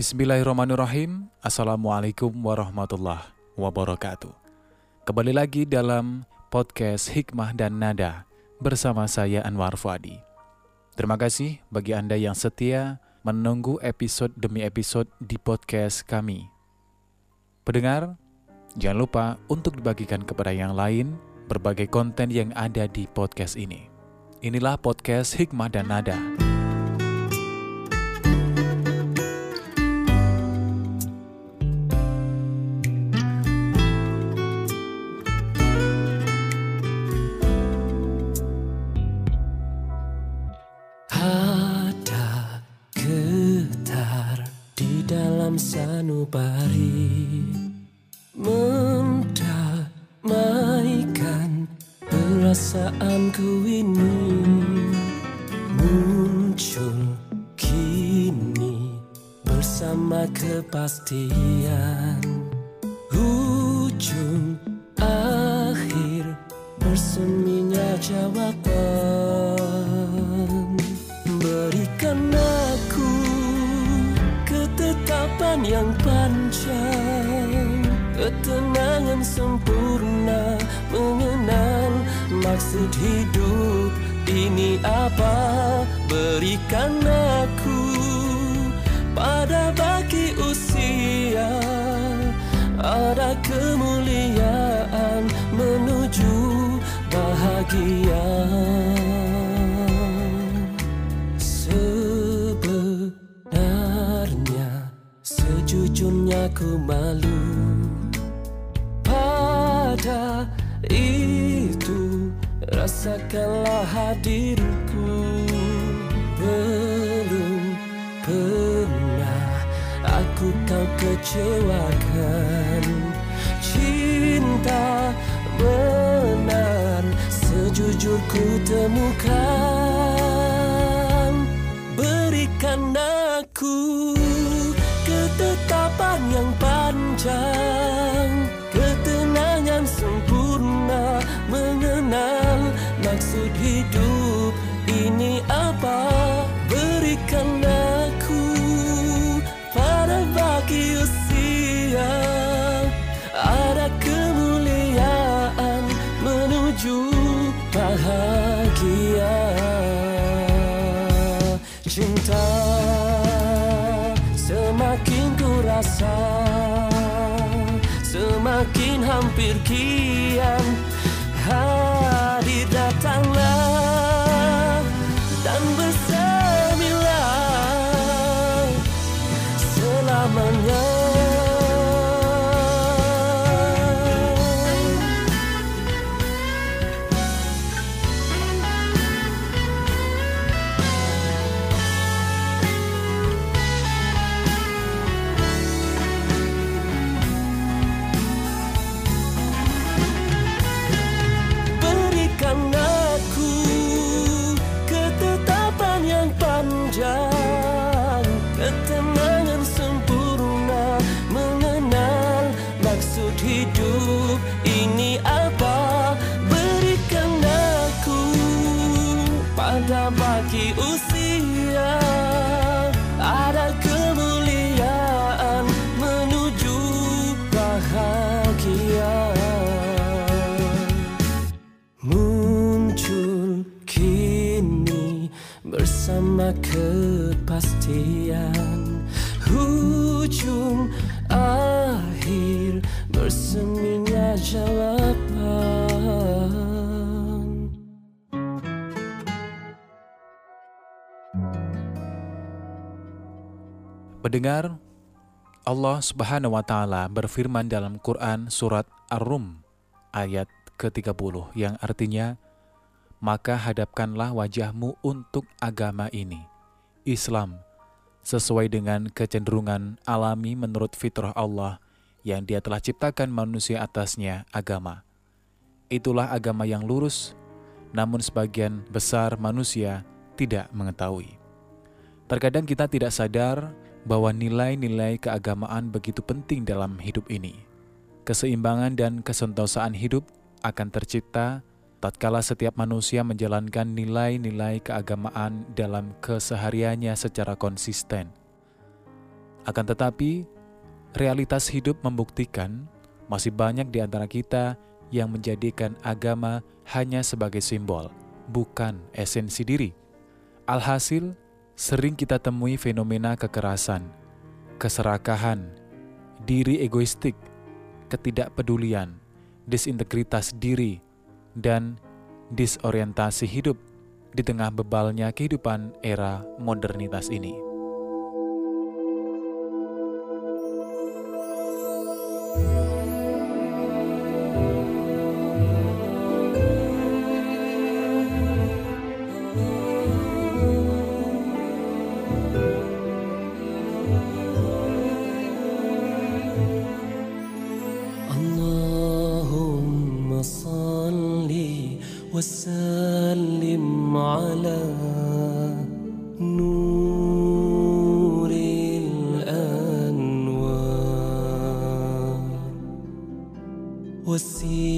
Bismillahirrahmanirrahim. Assalamualaikum warahmatullahi wabarakatuh. Kembali lagi dalam podcast Hikmah dan Nada bersama saya Anwar Fuadi. Terima kasih bagi Anda yang setia menunggu episode demi episode di podcast kami. Pendengar, jangan lupa untuk dibagikan kepada yang lain berbagai konten yang ada di podcast ini. Inilah podcast Hikmah dan Nada. Perasaanku ini Muncul kini bersama kepastian. Ujung Berikan aku pada baki usia. Ada kemuliaan menuju bahagia. Sebenarnya sejujurnya ku malu Pada itu. Rasakanlah hadirku kecewakan Cinta benar sejujur ku temukan Semakin hampir kian. Hadir datanglah Pendengar, Allah Subhanahu wa taala berfirman dalam Quran surat Ar-Rum ayat ke-30 yang artinya maka hadapkanlah wajahmu untuk agama ini, Islam, sesuai dengan kecenderungan alami menurut fitrah Allah yang dia telah ciptakan manusia atasnya agama. Itulah agama yang lurus, namun sebagian besar manusia tidak mengetahui. Terkadang kita tidak sadar bahwa nilai-nilai keagamaan begitu penting dalam hidup ini. Keseimbangan dan kesentosaan hidup akan tercipta tatkala setiap manusia menjalankan nilai-nilai keagamaan dalam kesehariannya secara konsisten. Akan tetapi, realitas hidup membuktikan masih banyak di antara kita yang menjadikan agama hanya sebagai simbol, bukan esensi diri. Alhasil, sering kita temui fenomena kekerasan, keserakahan, diri egoistik, ketidakpedulian, disintegritas diri, dan disorientasi hidup di tengah bebalnya kehidupan era modernitas ini. você.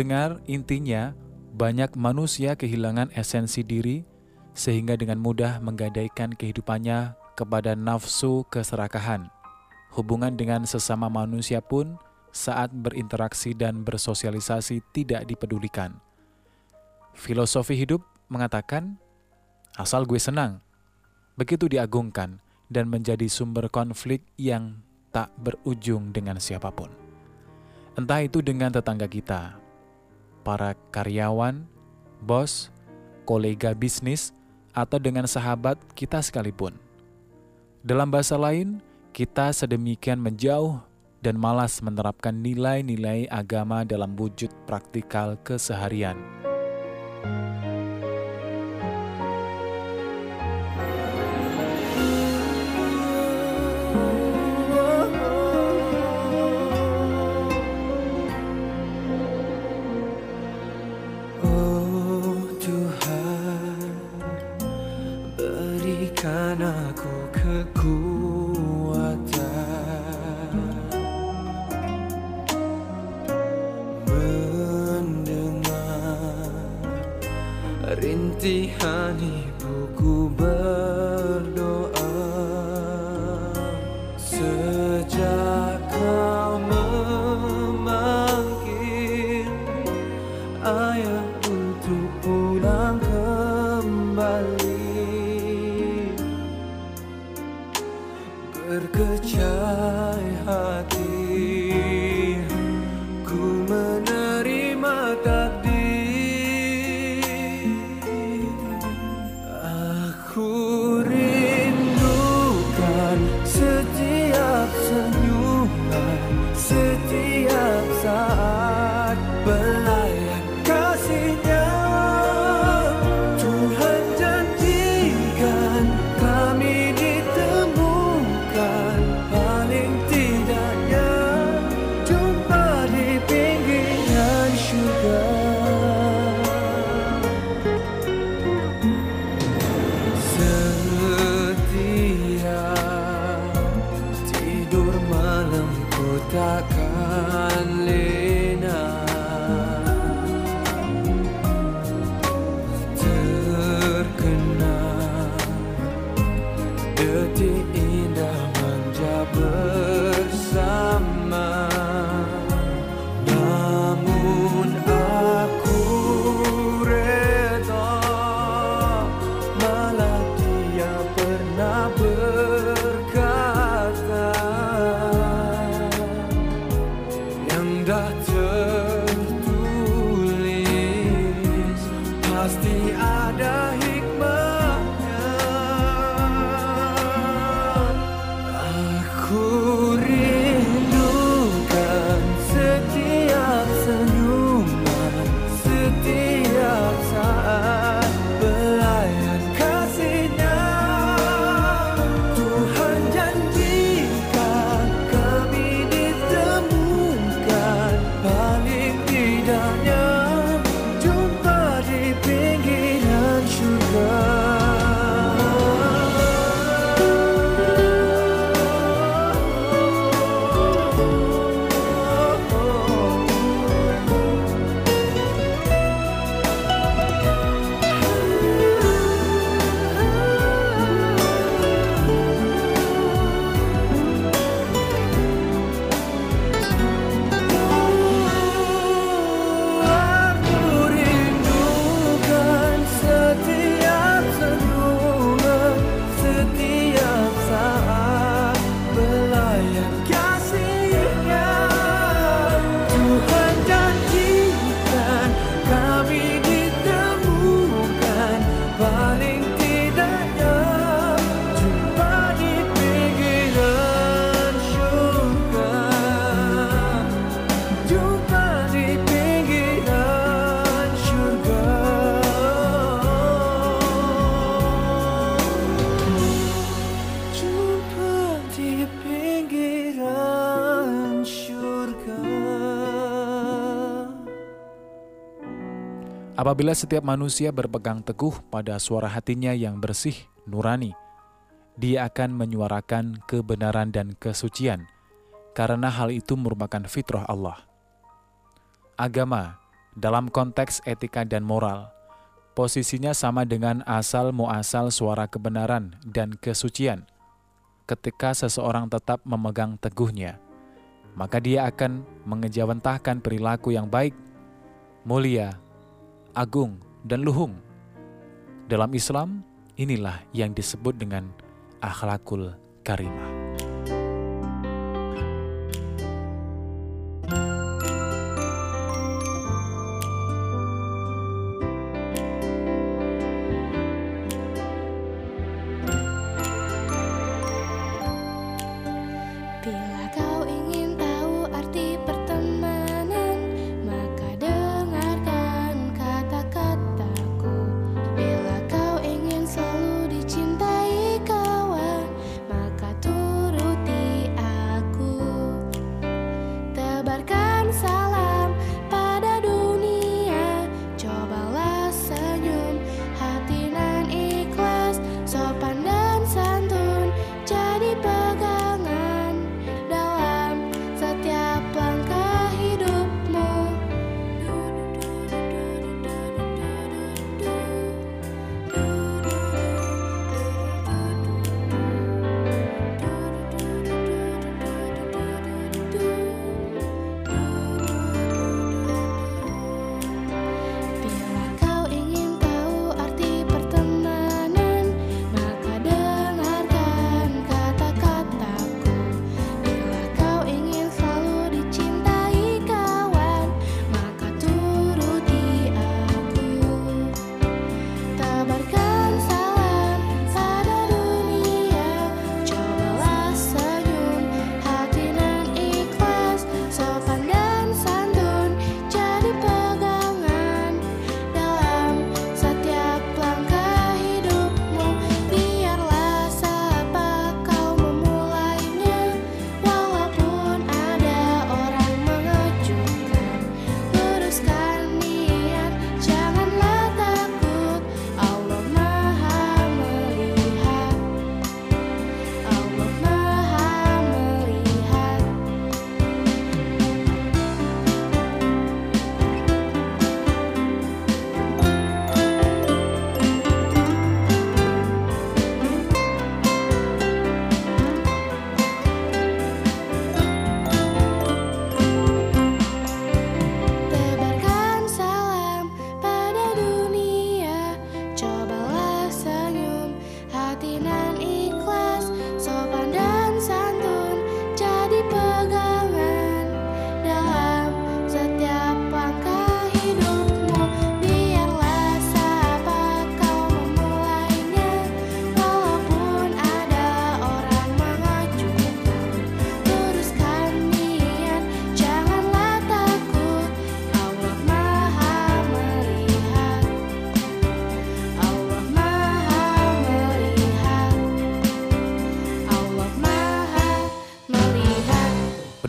Pendengar, intinya banyak manusia kehilangan esensi diri sehingga dengan mudah menggadaikan kehidupannya kepada nafsu keserakahan. Hubungan dengan sesama manusia pun saat berinteraksi dan bersosialisasi tidak dipedulikan. Filosofi hidup mengatakan, asal gue senang, begitu diagungkan dan menjadi sumber konflik yang tak berujung dengan siapa pun. Entah itu dengan tetangga kita, para karyawan, bos, kolega bisnis, atau dengan sahabat kita sekalipun. Dalam bahasa lain, kita sedemikian menjauh dan malas menerapkan nilai-nilai agama dalam wujud praktikal keseharian. Untuk pulang kembali. Berkecai hati Apabila setiap manusia berpegang teguh pada suara hatinya yang bersih, nurani, dia akan menyuarakan kebenaran dan kesucian, karena hal itu merupakan fitrah Allah. Agama, dalam konteks etika dan moral, posisinya sama dengan asal muasal suara kebenaran dan kesucian. Ketika seseorang tetap memegang teguhnya, maka dia akan mengejawantahkan perilaku yang baik, mulia, agung, dan luhung. Dalam Islam, inilah yang disebut dengan akhlakul karimah.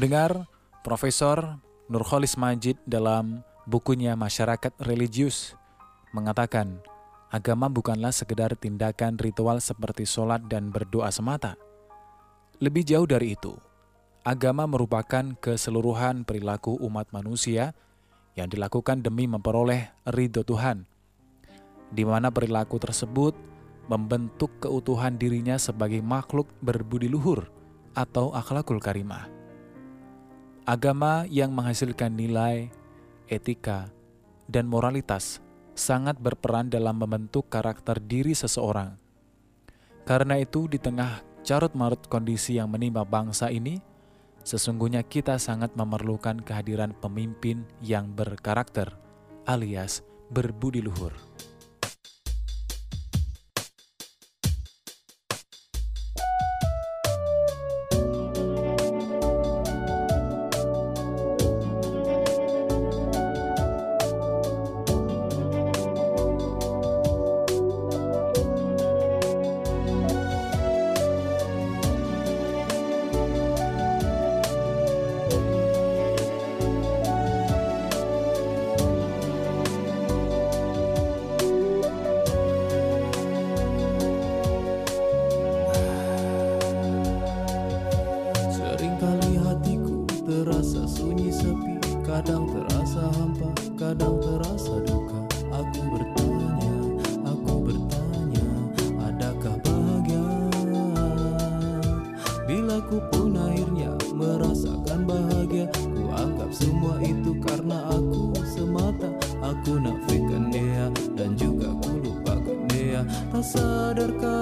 Pendengar, Profesor Nurholis Majid dalam bukunya Masyarakat Religius mengatakan, agama bukanlah sekedar tindakan ritual seperti sholat dan berdoa semata. Lebih jauh dari itu, agama merupakan keseluruhan perilaku umat manusia yang dilakukan demi memperoleh ridho Tuhan, di mana perilaku tersebut membentuk keutuhan dirinya sebagai makhluk berbudi luhur atau akhlakul karimah. Agama yang menghasilkan nilai, etika, dan moralitas sangat berperan dalam membentuk karakter diri seseorang. Karena itu, di tengah carut-marut kondisi yang menimpa bangsa ini, sesungguhnya kita sangat memerlukan kehadiran pemimpin yang berkarakter, alias berbudi luhur. Bila ku pun akhirnya merasakan bahagia. Ku anggap semua itu karena aku semata. Aku nafikan dia dan juga ku lupakan dia Tak sadarkah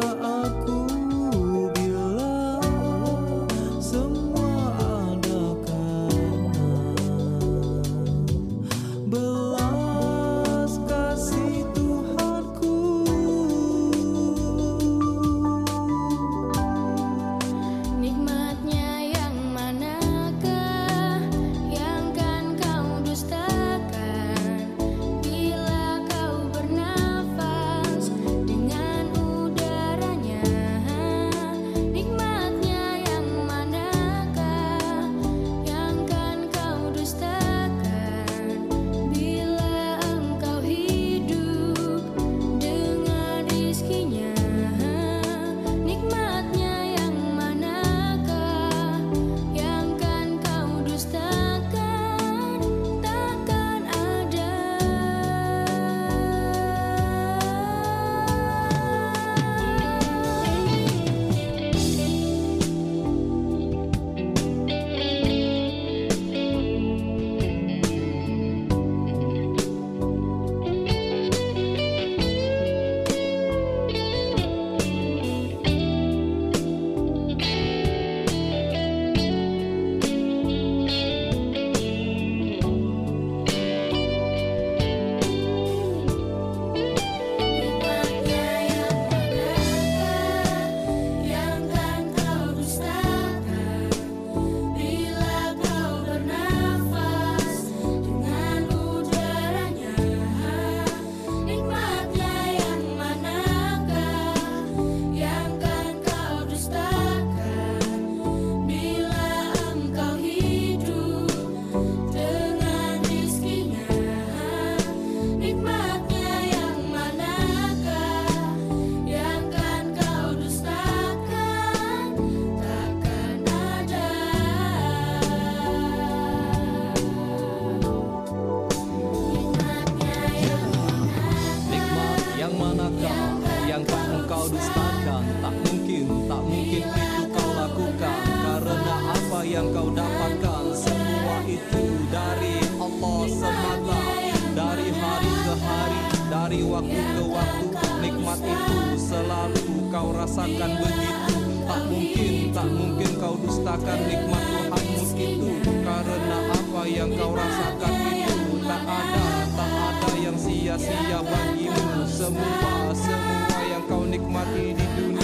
dari waktu ke waktu Nikmat itu selalu kau rasakan. Begitu Tak mungkin, tak mungkin kau dustakan nikmat Tuhanmu itu Karena apa yang kau rasakan itu. Tak ada, tak ada yang sia-sia bagimu. Semua, semua yang kau nikmati di duniamu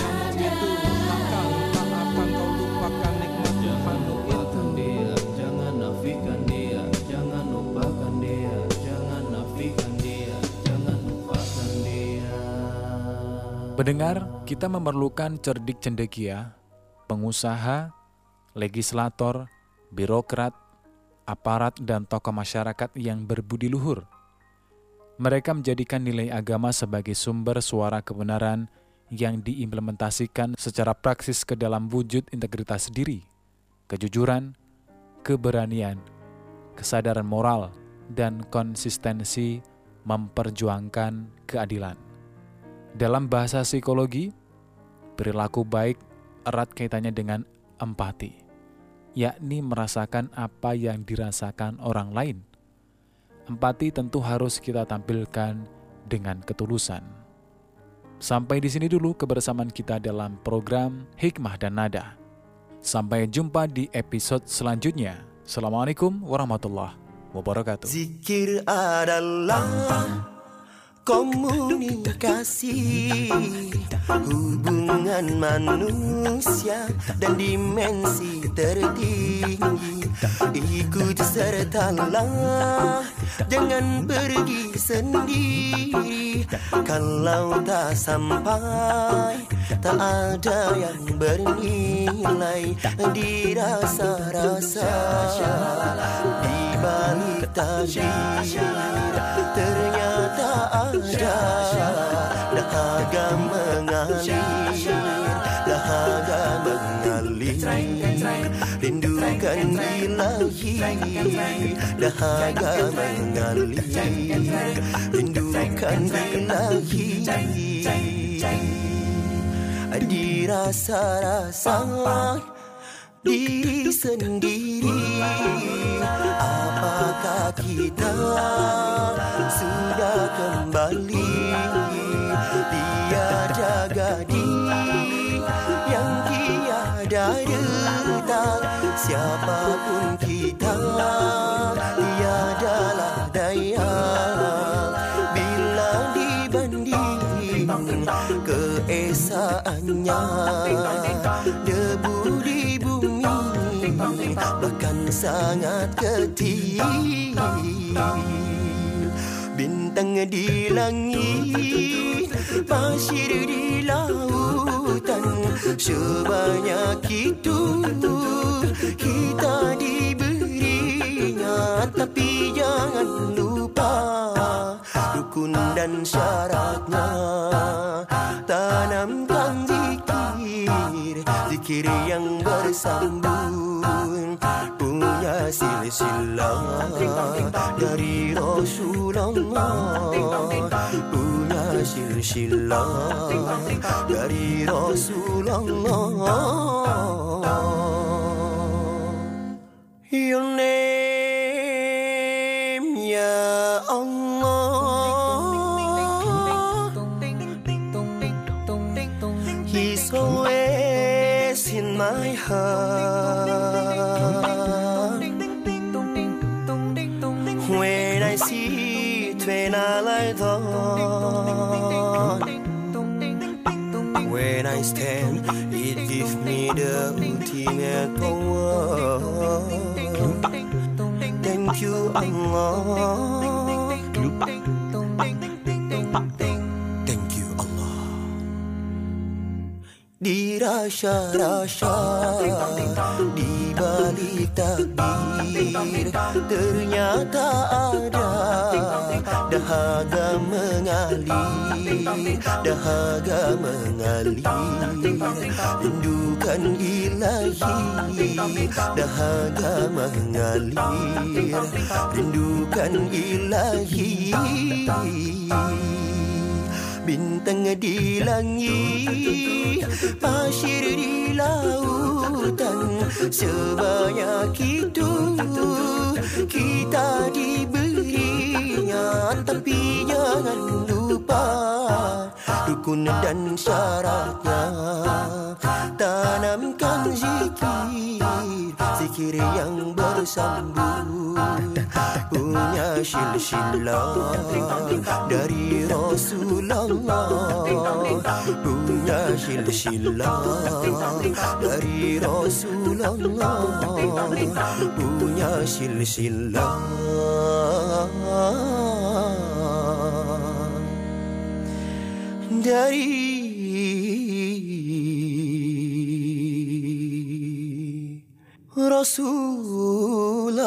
Pendengar, kita memerlukan cerdik cendekia, pengusaha, legislator, birokrat, aparat, dan tokoh masyarakat yang berbudi luhur. Mereka menjadikan nilai agama sebagai sumber suara kebenaran yang diimplementasikan secara praksis ke dalam wujud integritas diri, kejujuran, keberanian, kesadaran moral, dan konsistensi memperjuangkan keadilan. Dalam bahasa psikologi, perilaku baik erat kaitannya dengan empati, yakni merasakan apa yang dirasakan orang lain. Empati tentu harus kita tampilkan dengan ketulusan. Sampai di sini dulu kebersamaan kita dalam program Hikmah dan Nada. Sampai jumpa di episode selanjutnya. Assalamualaikum warahmatullahi wabarakatuh. Zikir adalah komunikasi hubungan manusia dan dimensi tertinggi. Ikut sertalah jangan pergi sendiri. Kalau tak sampai tak ada yang bernilai. Dirasa-rasa di balik takdir ternyata dahaga mengalir dahaga mengalir rindukan ilahi dahaga mengalir rindukan ilahi dirasa-rasa diri sendiri Apakah kita sudah kembali? Tiada gadis yang tiada retak Siapapun kita tiadalah daya. Bila dibanding keesaannya bahkan sangat kecil. Bintang di langit Pasir di lautan. Sebanyak itu Kita diberinya Tapi jangan lupa Rukun dan syaratnya. Tanamkan zikir Zikir yang bersambung Punya silsilah Dari Rasulullah. Punya silsilah Dari Rasulullah. Your name, stand, it gives me the ultimate power Thank you Allah. Thank you Allah. Dirasa-rasa Di balik takdir Ternyata ada. Dahaga mengalir Dahaga mengalir. Rindukan ilahi Dahaga mengalir. Rindukan ilahi Bintang di langit Pasir di lautan Sebanyak itu Kita diberinya Tapi jangan lupa Rukun dan syaratnya. Tanamkan zikir Zikir yang bersambung Punya silsilah Dari Rasulullah. Punya silsilah Dari Rasulullah. Punya silsilah Dari Rasulullah